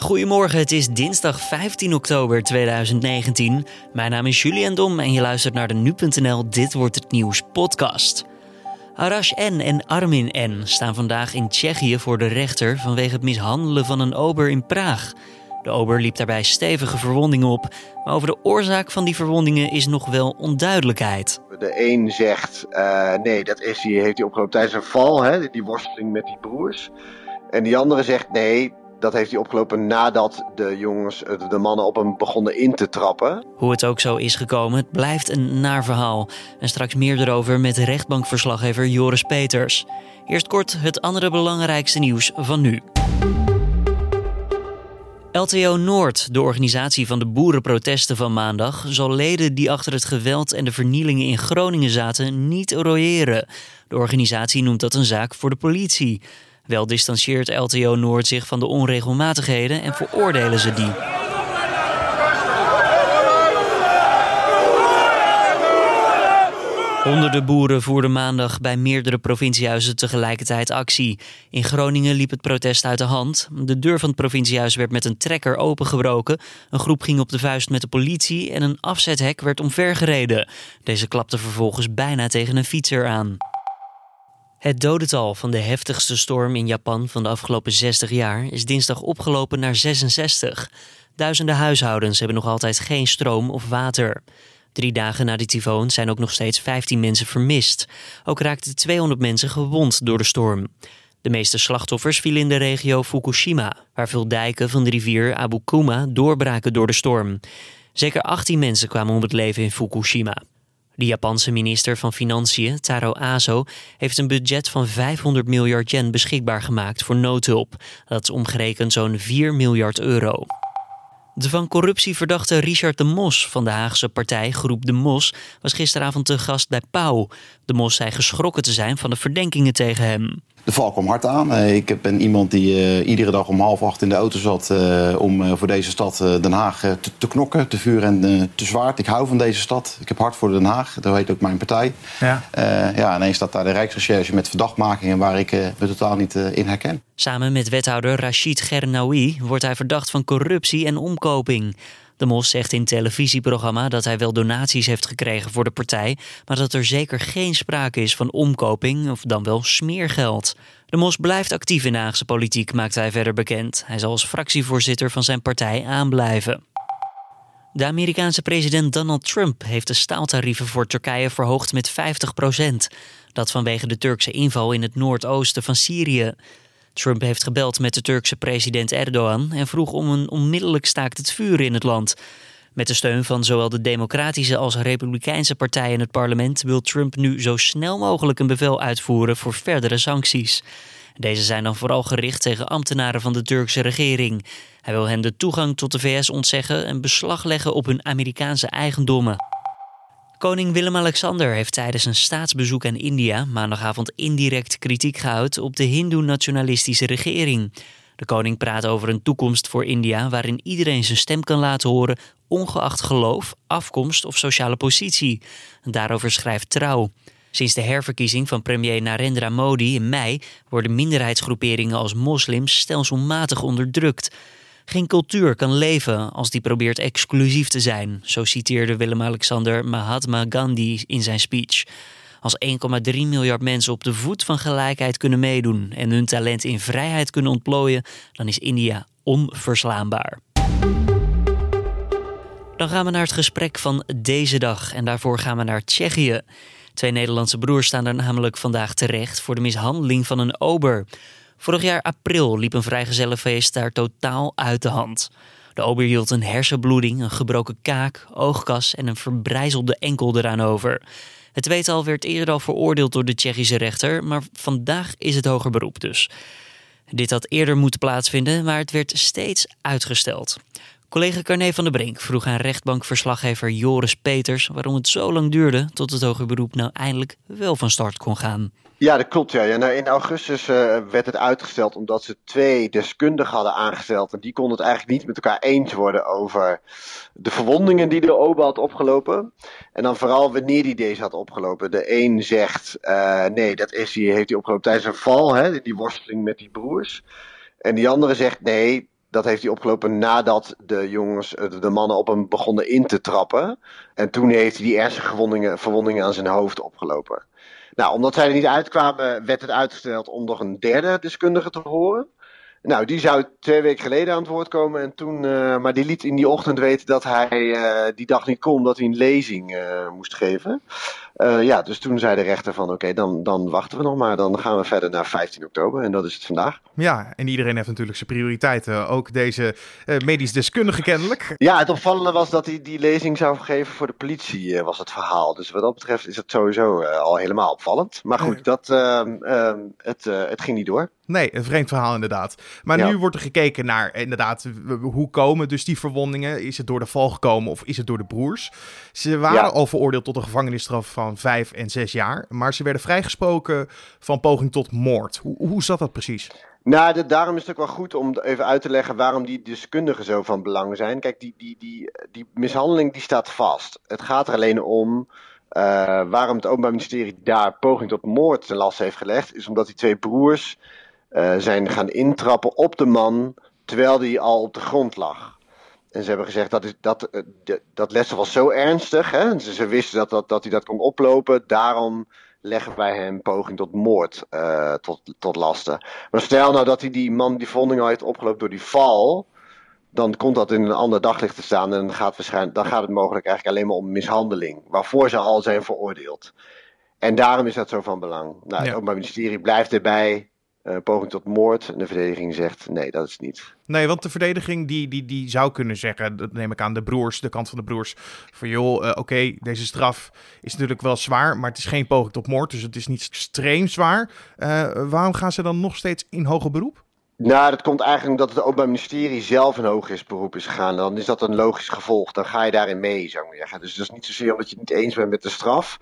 Goedemorgen, het is dinsdag 15 oktober 2019. Mijn naam is Julian Dom en je luistert naar de Nu.nl Dit Wordt Het Nieuws podcast. Arash N. en Armin N. staan vandaag in Tsjechië voor de rechter vanwege het mishandelen van een ober in Praag. De ober liep daarbij stevige verwondingen op, maar over de oorzaak van die verwondingen is nog wel onduidelijkheid. De een zegt, uh, nee, dat is, heeft hij opgelopen tijdens een val, hè, die worsteling met die broers. En die andere zegt, nee, dat heeft hij opgelopen nadat de jongens, de mannen op hem begonnen in te trappen. Hoe het ook zo is gekomen, het blijft een naar verhaal. En straks meer erover met rechtbankverslaggever Joris Peters. Eerst kort het andere belangrijkste nieuws van nu. LTO Noord, de organisatie van de boerenprotesten van maandag, zal leden die achter het geweld en de vernielingen in Groningen zaten niet royeren. De organisatie noemt dat een zaak voor de politie. Wel distancieert LTO Noord zich van de onregelmatigheden en veroordelen ze die. Honderden boeren voerden maandag bij meerdere provinciehuizen tegelijkertijd actie. In Groningen liep het protest uit de hand. De deur van het provinciehuis werd met een trekker opengebroken. Een groep ging op de vuist met de politie en een afzethek werd omvergereden. Deze klapte vervolgens bijna tegen een fietser aan. Het dodental van de heftigste storm in Japan van de afgelopen 60 jaar is dinsdag opgelopen naar 66. Duizenden huishoudens hebben nog altijd geen stroom of water. Drie dagen na de tyfoon zijn ook nog steeds 15 mensen vermist. Ook raakten 200 mensen gewond door de storm. De meeste slachtoffers vielen in de regio Fukushima, waar veel dijken van de rivier Abukuma doorbraken door de storm. Zeker 18 mensen kwamen om het leven in Fukushima. De Japanse minister van Financiën, Taro Aso, heeft een budget van 500 miljard yen beschikbaar gemaakt voor noodhulp. Dat is omgerekend zo'n 4 miljard euro. De van corruptie verdachte Richard de Mos van de Haagse partij Groep de Mos was gisteravond te gast bij Pauw. De Mos zei geschrokken te zijn van de verdenkingen tegen hem. De val kwam hard aan. Eh, ik ben iemand die uh, iedere dag om half acht in de auto zat uh, om voor deze stad Den Haag te, te, knokken, te vuur en te zwaard. Ik hou van deze stad. Ik heb hart voor Den Haag. Dat heet ook mijn partij. Ja. ja, ineens staat daar de Rijksrecherche met verdachtmakingen waar ik me totaal niet in herken. Samen met wethouder Rachid Gernaoui wordt hij verdacht van corruptie en omkoping. De Mos zegt in televisieprogramma dat hij wel donaties heeft gekregen voor de partij, maar dat er zeker geen sprake is van omkoping of dan wel smeergeld. De Mos blijft actief in de Haagse politiek, maakt hij verder bekend. Hij zal als fractievoorzitter van zijn partij aanblijven. De Amerikaanse president Donald Trump heeft de staaltarieven voor Turkije verhoogd met 50% Dat vanwege de Turkse inval in het noordoosten van Syrië. Trump heeft gebeld met de Turkse president Erdogan en vroeg om een onmiddellijk staakt het vuren in het land. Met de steun van zowel de Democratische als Republikeinse partijen in het parlement wil Trump nu zo snel mogelijk een bevel uitvoeren voor verdere sancties. Deze zijn dan vooral gericht tegen ambtenaren van de Turkse regering. Hij wil hen de toegang tot de VS ontzeggen en beslag leggen op hun Amerikaanse eigendommen. Koning Willem-Alexander heeft tijdens een staatsbezoek aan India maandagavond indirect kritiek geuit op de Hindoe-nationalistische regering. De koning praat over een toekomst voor India waarin iedereen zijn stem kan laten horen, ongeacht geloof, afkomst of sociale positie. Daarover schrijft Trouw. Sinds de herverkiezing van premier Narendra Modi in mei worden minderheidsgroeperingen als moslims stelselmatig onderdrukt. Geen cultuur kan leven als die probeert exclusief te zijn, zo citeerde Willem-Alexander Mahatma Gandhi in zijn speech. Als 1,3 miljard mensen op de voet van gelijkheid kunnen meedoen en hun talent in vrijheid kunnen ontplooien, dan is India onverslaanbaar. Dan gaan we naar het gesprek van deze dag en daarvoor gaan we naar Tsjechië. Twee Nederlandse broers staan er namelijk vandaag terecht voor de mishandeling van een ober. Vorig jaar april liep een vrijgezellenfeest daar totaal uit de hand. De ober hield een hersenbloeding, een gebroken kaak, oogkas en een verbrijzelde enkel eraan over. Het tweetal werd eerder al veroordeeld door de Tsjechische rechter, maar vandaag is het hoger beroep dus. Dit had eerder moeten plaatsvinden, maar het werd steeds uitgesteld. Collega Carné van der Brink vroeg aan rechtbankverslaggever Joris Peters waarom het zo lang duurde tot het hoger beroep nou eindelijk wel van start kon gaan. Ja, dat klopt. Ja. nou, in augustus uh, werd het uitgesteld omdat ze twee deskundigen hadden aangesteld. En die konden het eigenlijk niet met elkaar eens worden over de verwondingen die de OBA had opgelopen. En dan vooral wanneer die deze had opgelopen. De een zegt, uh, nee, dat is, die heeft hij opgelopen tijdens een val, hè, die worsteling met die broers. En die andere zegt, nee, dat heeft hij opgelopen nadat de jongens, de mannen op hem begonnen in te trappen. En toen heeft hij die ernstige verwondingen, aan zijn hoofd opgelopen. Nou, omdat zij er niet uitkwamen, werd het uitgesteld om nog een derde deskundige te horen. Nou, die zou twee weken geleden aan het woord komen. En toen, uh, maar die liet in die ochtend weten dat hij uh, die dag niet kon, dat hij een lezing moest geven. Ja, dus toen zei de rechter van oké, okay, dan, dan wachten we nog maar. Dan gaan we verder naar 15 oktober en dat is het vandaag. Ja, en iedereen heeft natuurlijk zijn prioriteiten. Ook deze medisch deskundige kennelijk. Ja, het opvallende was dat hij die lezing zou geven voor de politie, was het verhaal. Dus wat dat betreft is het sowieso al helemaal opvallend. Maar goed, dat, het, het ging niet door. Nee, een vreemd verhaal inderdaad. Maar nu wordt er gekeken naar inderdaad hoe komen dus die verwondingen. Is het door de val gekomen of is het door de broers? Ze waren al veroordeeld tot een gevangenisstraf van vijf en zes jaar. Maar ze werden vrijgesproken van poging tot moord. Hoe, hoe zat dat precies? Nou, daarom is het ook wel goed om even uit te leggen waarom die deskundigen zo van belang zijn. Kijk, die, die, die, die mishandeling die staat vast. Het gaat er alleen om uh, waarom het Openbaar Ministerie daar poging tot moord ten last heeft gelegd. Is omdat die twee broers uh, zijn gaan intrappen op de man terwijl die al op de grond lag. En ze hebben gezegd dat, is, dat, uh, dat letsel was zo ernstig. Hè? Ze, ze, wisten dat, dat, dat hij dat kon oplopen. Daarom leggen wij hem poging tot moord uh, tot, tot lasten. Maar stel nou dat hij die man die vonding al heeft opgelopen door die val. Dan komt dat in een ander daglicht te staan. En dan gaat, waarschijnlijk, dan gaat het mogelijk eigenlijk alleen maar om mishandeling. Waarvoor ze al zijn veroordeeld. En daarom is dat zo van belang. Nou, ja. Het Openbaar Ministerie blijft erbij uh, poging tot moord. En de verdediging zegt nee, dat is niet. Nee, want de verdediging die, die, die zou kunnen zeggen, dat neem ik aan de broers, de kant van de broers, van joh, uh, oké, okay, deze straf is natuurlijk wel zwaar, maar het is geen poging tot moord, dus het is niet extreem zwaar. Uh, waarom gaan ze dan nog steeds in hoger beroep? Nou, dat komt eigenlijk omdat het Openbaar Ministerie zelf in hoger beroep is gegaan. Dan is dat een logisch gevolg. Dan ga je daarin mee, zou ik zeggen. Dus dat is niet zozeer omdat je het niet eens bent met de straf.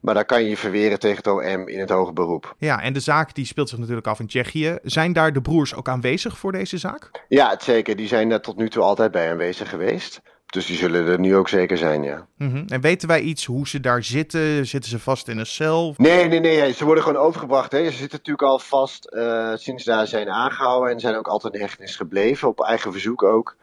Maar dan kan je je verweren tegen het OM in het hoger beroep. Ja, en de zaak die speelt zich natuurlijk af in Tsjechië. Zijn daar de broers ook aanwezig voor deze zaak? Ja, zeker. Die zijn daar tot nu toe altijd bij aanwezig geweest. Dus die zullen er nu ook zeker zijn, ja. Mm -hmm. En weten wij iets hoe ze daar zitten? Zitten ze vast in een cel? Nee, nee, nee. Ze worden gewoon overgebracht. Hè. Ze zitten natuurlijk al vast uh, sinds daar zijn aangehouden. En zijn ook altijd in hechtenis gebleven, op eigen verzoek ook.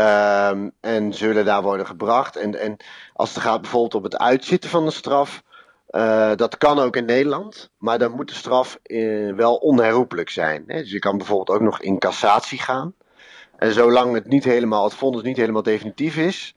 Um, en zullen daar worden gebracht. En, en als het gaat bijvoorbeeld om het uitzitten van de straf uh, dat kan ook in Nederland, maar dan moet de straf uh, wel onherroepelijk zijn. Hè? Dus je kan bijvoorbeeld ook nog in cassatie gaan. En zolang het, niet helemaal, het vonnis niet helemaal definitief is,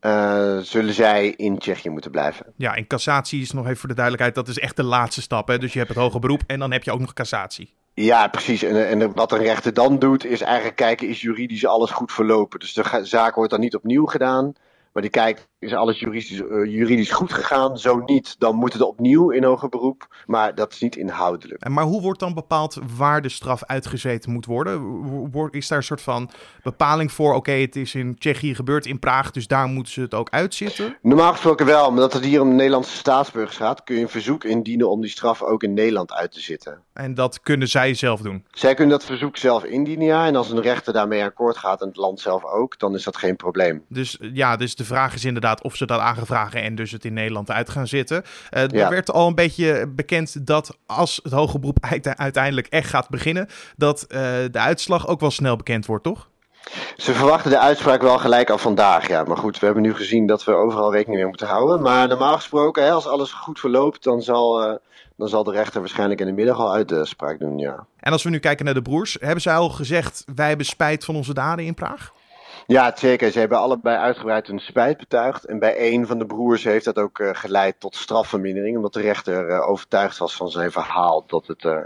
uh, zullen zij in Tsjechië moeten blijven. Ja, in cassatie is nog even voor de duidelijkheid, dat is echt de laatste stap. Hè? Dus je hebt het hoger beroep en dan heb je ook nog cassatie. Ja, precies. En, en wat een rechter dan doet, is eigenlijk kijken, is juridisch alles goed verlopen? Dus de zaak wordt dan niet opnieuw gedaan. Maar die kijkt, is alles juridisch, uh, juridisch goed gegaan? Zo niet, dan moet het opnieuw in hoger beroep. Maar dat is niet inhoudelijk. En maar hoe wordt dan bepaald waar de straf uitgezeten moet worden? Is daar een soort van bepaling voor? Oké, okay, het is in Tsjechië gebeurd, in Praag, dus daar moeten ze het ook uitzitten? Normaal gesproken wel, maar dat het hier om Nederlandse staatsburgers gaat, kun je een verzoek indienen om die straf ook in Nederland uit te zitten. En dat kunnen zij zelf doen? Zij kunnen dat verzoek zelf indienen, ja. En als een rechter daarmee akkoord gaat en het land zelf ook, dan is dat geen probleem. Dus ja, dus de vraag is inderdaad of ze dat aangevragen en dus het in Nederland uit gaan zitten. Uh, ja. Er werd al een beetje bekend dat als het hoge beroep uiteindelijk echt gaat beginnen, dat uh, de uitslag ook wel snel bekend wordt, toch? Ze verwachten de uitspraak wel gelijk al vandaag, ja. Maar goed, we hebben nu gezien dat we overal rekening mee moeten houden. Maar normaal gesproken, hè, als alles goed verloopt, dan zal, uh, dan zal de rechter waarschijnlijk in de middag al uitspraak doen, ja. En als we nu kijken naar de broers, hebben zij al gezegd, wij hebben spijt van onze daden in Praag? Ja, zeker. Ze hebben allebei uitgebreid hun spijt betuigd. En bij een van de broers heeft dat ook uh, geleid tot strafvermindering. Omdat de rechter uh, overtuigd was van zijn verhaal dat, het, uh,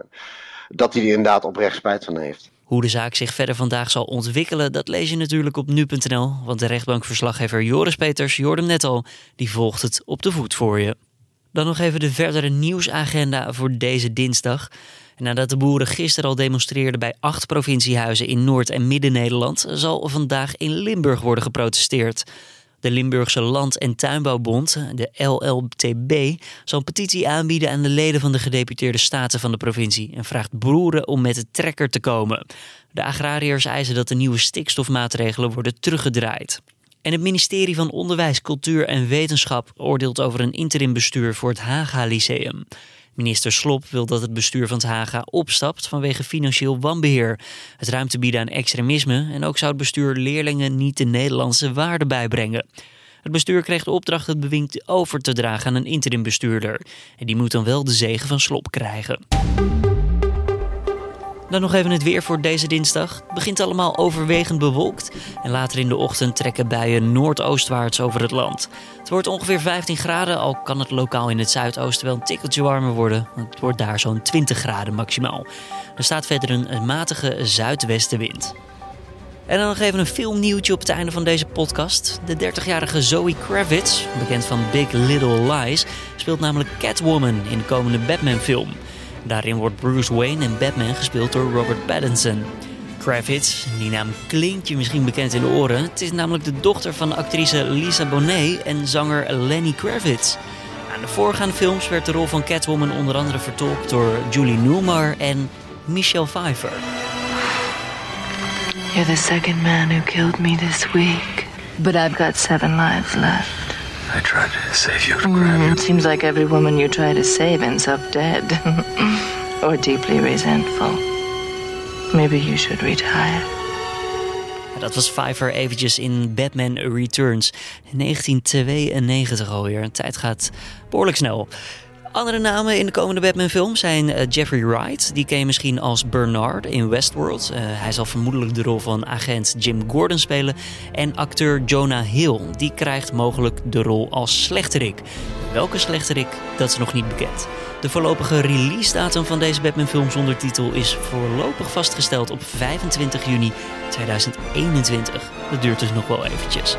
dat hij er inderdaad oprecht spijt van heeft. Hoe de zaak zich verder vandaag zal ontwikkelen, dat lees je natuurlijk op nu.nl. Want de rechtbankverslaggever Joris Peters, hem net al, die volgt het op de voet voor je. Dan nog even de verdere nieuwsagenda voor deze dinsdag. Nadat de boeren gisteren al demonstreerden bij acht provinciehuizen in Noord- en Midden-Nederland, zal vandaag in Limburg worden geprotesteerd. De Limburgse Land- en Tuinbouwbond, de LLTB, zal een petitie aanbieden aan de leden van de gedeputeerde staten van de provincie en vraagt boeren om met de trekker te komen. De agrariërs eisen dat de nieuwe stikstofmaatregelen worden teruggedraaid. En het ministerie van Onderwijs, Cultuur en Wetenschap oordeelt over een interimbestuur voor het Haga Lyceum. Minister Slop wil dat het bestuur van het Haga opstapt vanwege financieel wanbeheer. Het ruimte bieden aan extremisme en ook zou het bestuur leerlingen niet de Nederlandse waarden bijbrengen. Het bestuur kreeg de opdracht het bewind over te dragen aan een interimbestuurder. En die moet dan wel de zegen van Slop krijgen. Dan nog even het weer voor deze dinsdag. Het begint allemaal overwegend bewolkt. En later in de ochtend trekken buien noordoostwaarts over het land. Het wordt ongeveer 15 graden, al kan het lokaal in het zuidoosten wel een tikkeltje warmer worden. Het wordt daar zo'n 20 graden maximaal. Er staat verder een matige zuidwestenwind. En dan nog even een filmnieuwtje op het einde van deze podcast. De 30-jarige Zoe Kravitz, bekend van Big Little Lies, speelt namelijk Catwoman in de komende Batman-film. Daarin wordt Bruce Wayne en Batman gespeeld door Robert Pattinson. Kravitz, die naam klinkt je misschien bekend in de oren. Het is namelijk de dochter van actrice Lisa Bonet en zanger Lenny Kravitz. Aan de voorgaande films werd de rol van Catwoman onder andere vertolkt door Julie Newmar en Michelle Pfeiffer. You're the second man who killed me this week, but I've got seven lives left. I tried to save you from mm, It seems like every woman you try to save ends up dead. or deeply resentful. Maybe you should retire. Dat was Pfeiffer eventjes in Batman Returns. 1992 alweer. De tijd gaat behoorlijk snel. Andere namen in de komende Batman-film zijn uh, Jeffrey Wright. Die ken misschien als Bernard in Westworld. Uh, hij zal vermoedelijk de rol van agent Jim Gordon spelen. En acteur Jonah Hill. Die krijgt mogelijk de rol als slechterik. Welke slechterik, dat is nog niet bekend. De voorlopige release-datum van deze Batman-film zonder titel is voorlopig vastgesteld op 25 juni 2021. Dat duurt dus nog wel eventjes.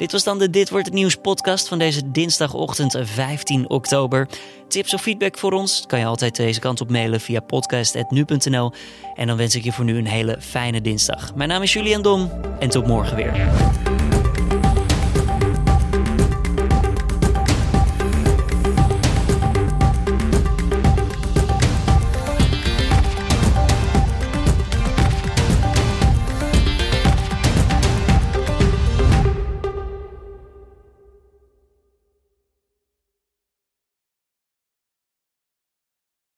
Dit was dan de Dit Wordt Het Nieuws podcast van deze dinsdagochtend 15 oktober. Tips of feedback voor ons kan je altijd deze kant op mailen via podcast.nu.nl. En dan wens ik je voor nu een hele fijne dinsdag. Mijn naam is Julian Dom en tot morgen weer.